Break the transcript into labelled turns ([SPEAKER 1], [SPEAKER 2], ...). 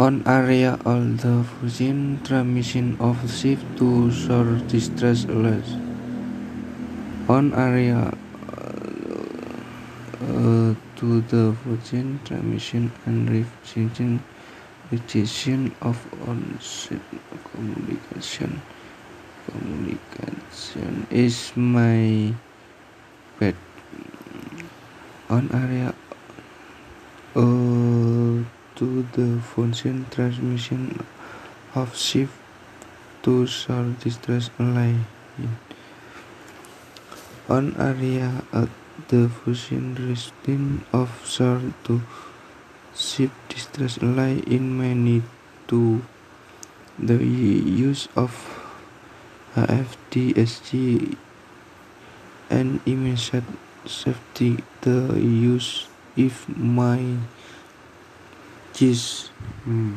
[SPEAKER 1] On area all the fusion transmission of shift to short distress lines. On area uh, to the fusion transmission and rejection rejection of on-site communication communication is my bad on area uh, to the function transmission of shift to short distance line on area at the function resting of short to shift distance line in many to the use of HFDSG and immediate safety. The use if my gis hmm.